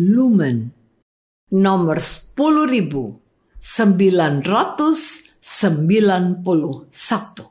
Lumen nomor 10991.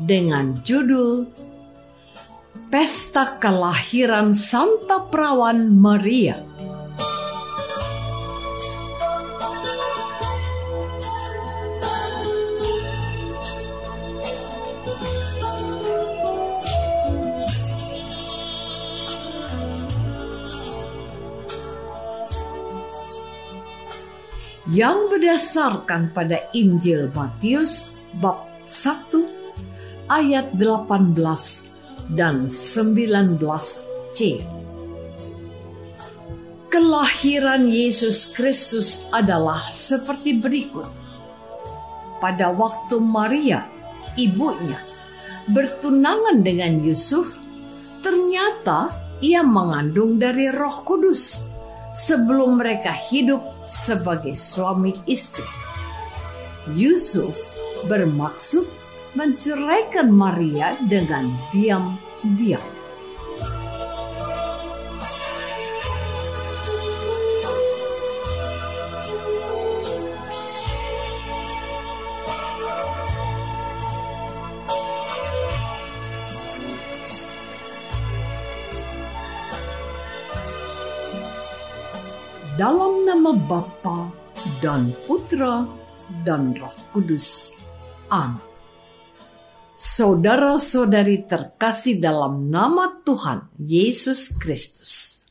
dengan judul Pesta Kelahiran Santa Perawan Maria. yang berdasarkan pada Injil Matius bab 1 ayat 18 dan 19c. Kelahiran Yesus Kristus adalah seperti berikut. Pada waktu Maria, ibunya, bertunangan dengan Yusuf, ternyata ia mengandung dari Roh Kudus sebelum mereka hidup sebagai suami istri. Yusuf bermaksud menceraikan Maria dengan diam-diam. Dalam nama Bapa dan Putra dan Roh Kudus. Amin. Saudara-saudari terkasih dalam nama Tuhan Yesus Kristus.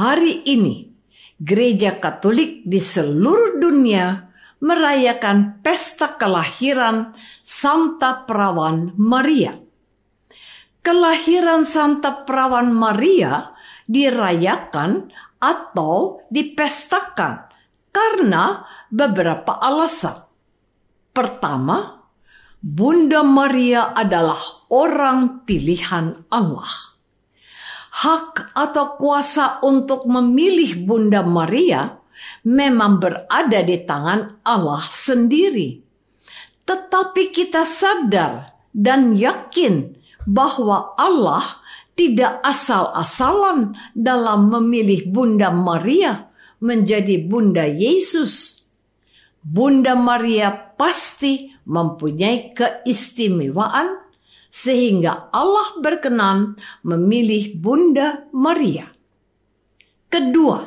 Hari ini, gereja Katolik di seluruh dunia merayakan pesta kelahiran Santa Perawan Maria. Kelahiran Santa Perawan Maria dirayakan atau dipestakan karena beberapa alasan. Pertama, Bunda Maria adalah orang pilihan Allah. Hak atau kuasa untuk memilih Bunda Maria memang berada di tangan Allah sendiri. Tetapi kita sadar dan yakin bahwa Allah tidak asal-asalan dalam memilih Bunda Maria menjadi Bunda Yesus. Bunda Maria pasti mempunyai keistimewaan sehingga Allah berkenan memilih Bunda Maria. Kedua,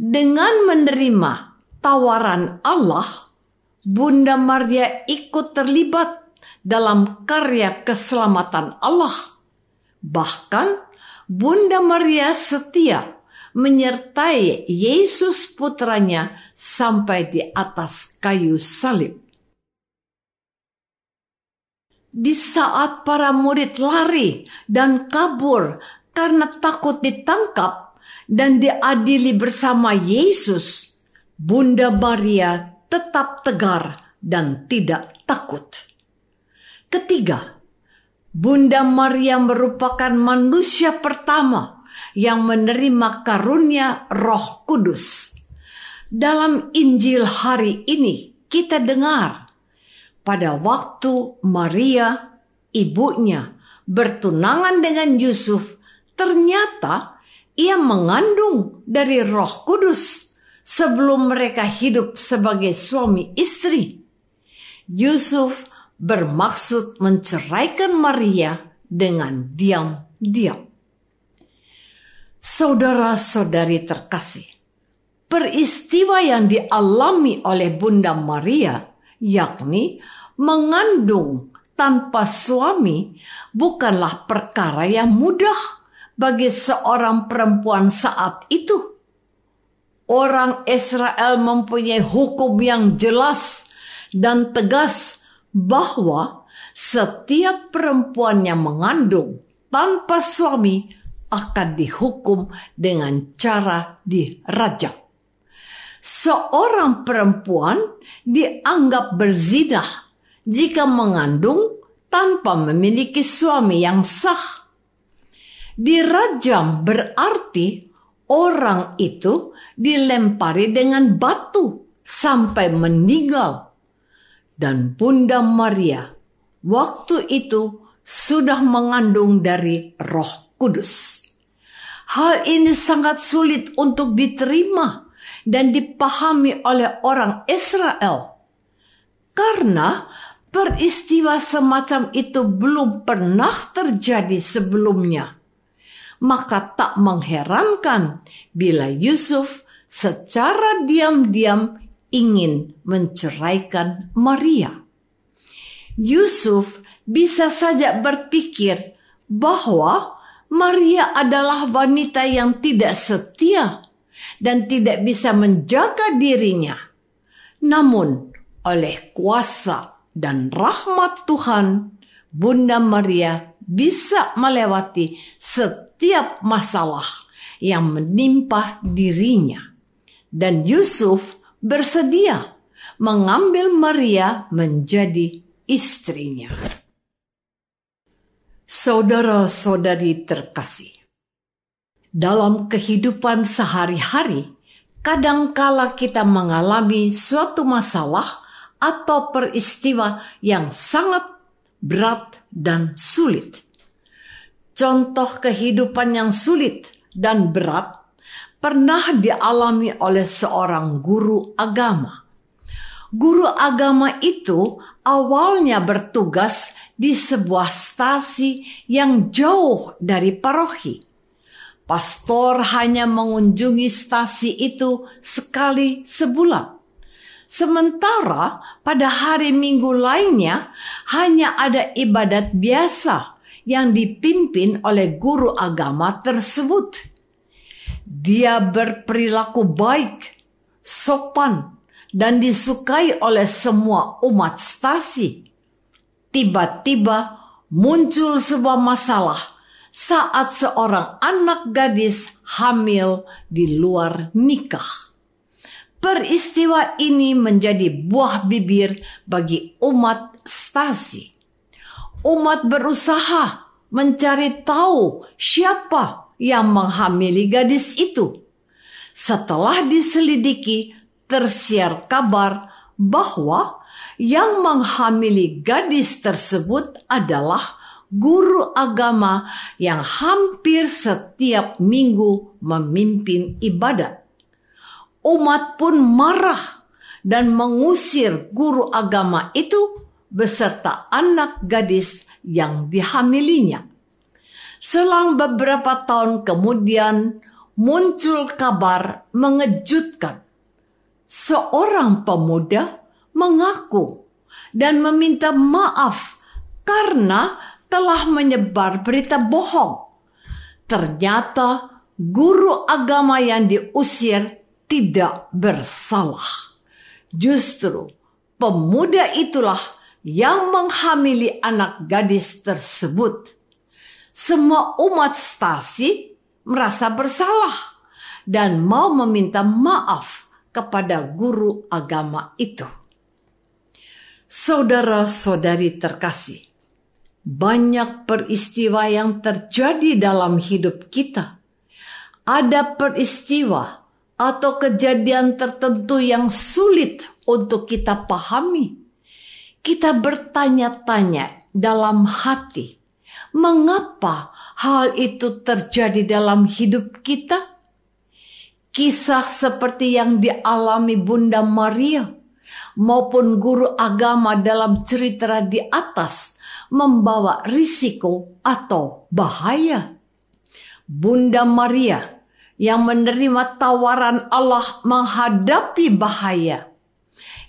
dengan menerima tawaran Allah, Bunda Maria ikut terlibat dalam karya keselamatan Allah. Bahkan Bunda Maria setia menyertai Yesus putranya sampai di atas kayu salib. Di saat para murid lari dan kabur karena takut ditangkap dan diadili bersama Yesus, Bunda Maria tetap tegar dan tidak takut. Ketiga, Bunda Maria merupakan manusia pertama yang menerima karunia Roh Kudus. Dalam Injil hari ini, kita dengar pada waktu Maria, ibunya, bertunangan dengan Yusuf, ternyata ia mengandung dari Roh Kudus sebelum mereka hidup sebagai suami istri. Yusuf bermaksud menceraikan Maria dengan diam-diam. Saudara-saudari terkasih, peristiwa yang dialami oleh Bunda Maria, yakni mengandung tanpa suami, bukanlah perkara yang mudah bagi seorang perempuan saat itu. Orang Israel mempunyai hukum yang jelas dan tegas bahwa setiap perempuan yang mengandung tanpa suami akan dihukum dengan cara dirajam. Seorang perempuan dianggap berzina jika mengandung tanpa memiliki suami yang sah. Dirajam berarti orang itu dilempari dengan batu sampai meninggal dan Bunda Maria waktu itu sudah mengandung dari Roh Kudus. Hal ini sangat sulit untuk diterima dan dipahami oleh orang Israel karena peristiwa semacam itu belum pernah terjadi sebelumnya. Maka tak mengherankan bila Yusuf secara diam-diam ingin menceraikan Maria. Yusuf bisa saja berpikir bahwa Maria adalah wanita yang tidak setia dan tidak bisa menjaga dirinya. Namun, oleh kuasa dan rahmat Tuhan, Bunda Maria bisa melewati setiap masalah yang menimpa dirinya. Dan Yusuf bersedia mengambil Maria menjadi istrinya. Saudara-saudari terkasih, dalam kehidupan sehari-hari, kadangkala kita mengalami suatu masalah atau peristiwa yang sangat berat dan sulit. Contoh kehidupan yang sulit dan berat pernah dialami oleh seorang guru agama. Guru agama itu awalnya bertugas di sebuah stasi yang jauh dari paroki. Pastor hanya mengunjungi stasi itu sekali sebulan. Sementara pada hari minggu lainnya hanya ada ibadat biasa yang dipimpin oleh guru agama tersebut. Dia berperilaku baik, sopan, dan disukai oleh semua umat stasi. Tiba-tiba muncul sebuah masalah saat seorang anak gadis hamil di luar nikah. Peristiwa ini menjadi buah bibir bagi umat stasi. Umat berusaha mencari tahu siapa yang menghamili gadis itu. Setelah diselidiki, tersiar kabar bahwa yang menghamili gadis tersebut adalah guru agama yang hampir setiap minggu memimpin ibadat. Umat pun marah dan mengusir guru agama itu beserta anak gadis yang dihamilinya. Selang beberapa tahun kemudian muncul kabar mengejutkan. Seorang pemuda mengaku dan meminta maaf karena telah menyebar berita bohong. Ternyata guru agama yang diusir tidak bersalah. Justru pemuda itulah yang menghamili anak gadis tersebut semua umat stasi merasa bersalah dan mau meminta maaf kepada guru agama itu. Saudara-saudari terkasih, banyak peristiwa yang terjadi dalam hidup kita. Ada peristiwa atau kejadian tertentu yang sulit untuk kita pahami. Kita bertanya-tanya dalam hati, mengapa hal itu terjadi dalam hidup kita? Kisah seperti yang dialami Bunda Maria maupun guru agama dalam cerita di atas membawa risiko atau bahaya. Bunda Maria yang menerima tawaran Allah menghadapi bahaya.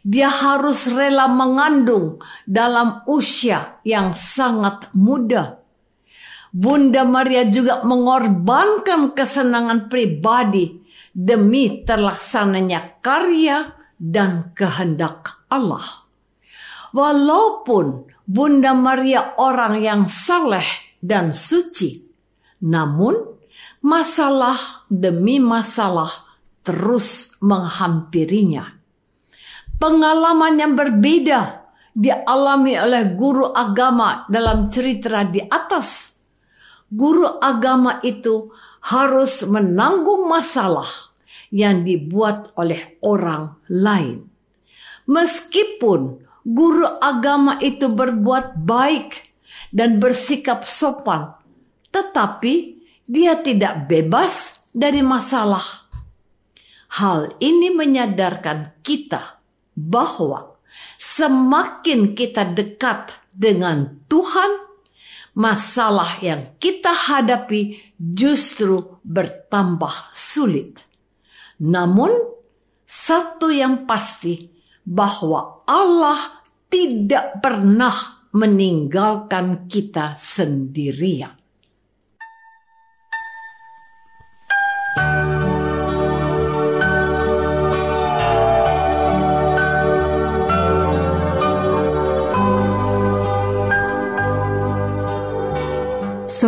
Dia harus rela mengandung dalam usia yang sangat muda. Bunda Maria juga mengorbankan kesenangan pribadi demi terlaksananya karya dan kehendak Allah. Walaupun Bunda Maria orang yang saleh dan suci, namun masalah demi masalah terus menghampirinya. Pengalaman yang berbeda dialami oleh guru agama dalam cerita di atas. Guru agama itu harus menanggung masalah yang dibuat oleh orang lain. Meskipun guru agama itu berbuat baik dan bersikap sopan, tetapi dia tidak bebas dari masalah. Hal ini menyadarkan kita bahwa semakin kita dekat dengan Tuhan, masalah yang kita hadapi justru bertambah sulit. Namun, satu yang pasti bahwa Allah tidak pernah meninggalkan kita sendirian.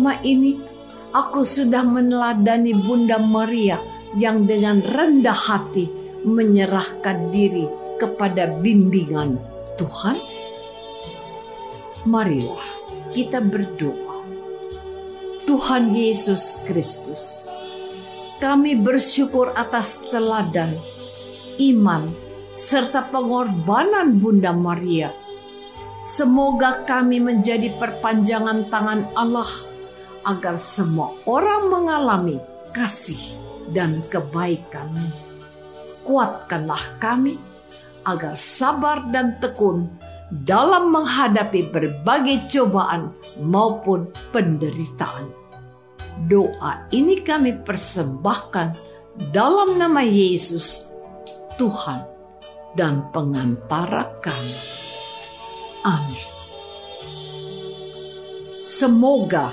Selama ini aku sudah meneladani Bunda Maria yang dengan rendah hati menyerahkan diri kepada bimbingan Tuhan? Marilah kita berdoa. Tuhan Yesus Kristus, kami bersyukur atas teladan, iman, serta pengorbanan Bunda Maria. Semoga kami menjadi perpanjangan tangan Allah agar semua orang mengalami kasih dan kebaikan. Kuatkanlah kami agar sabar dan tekun dalam menghadapi berbagai cobaan maupun penderitaan. Doa ini kami persembahkan dalam nama Yesus, Tuhan dan pengantara kami. Amin. Semoga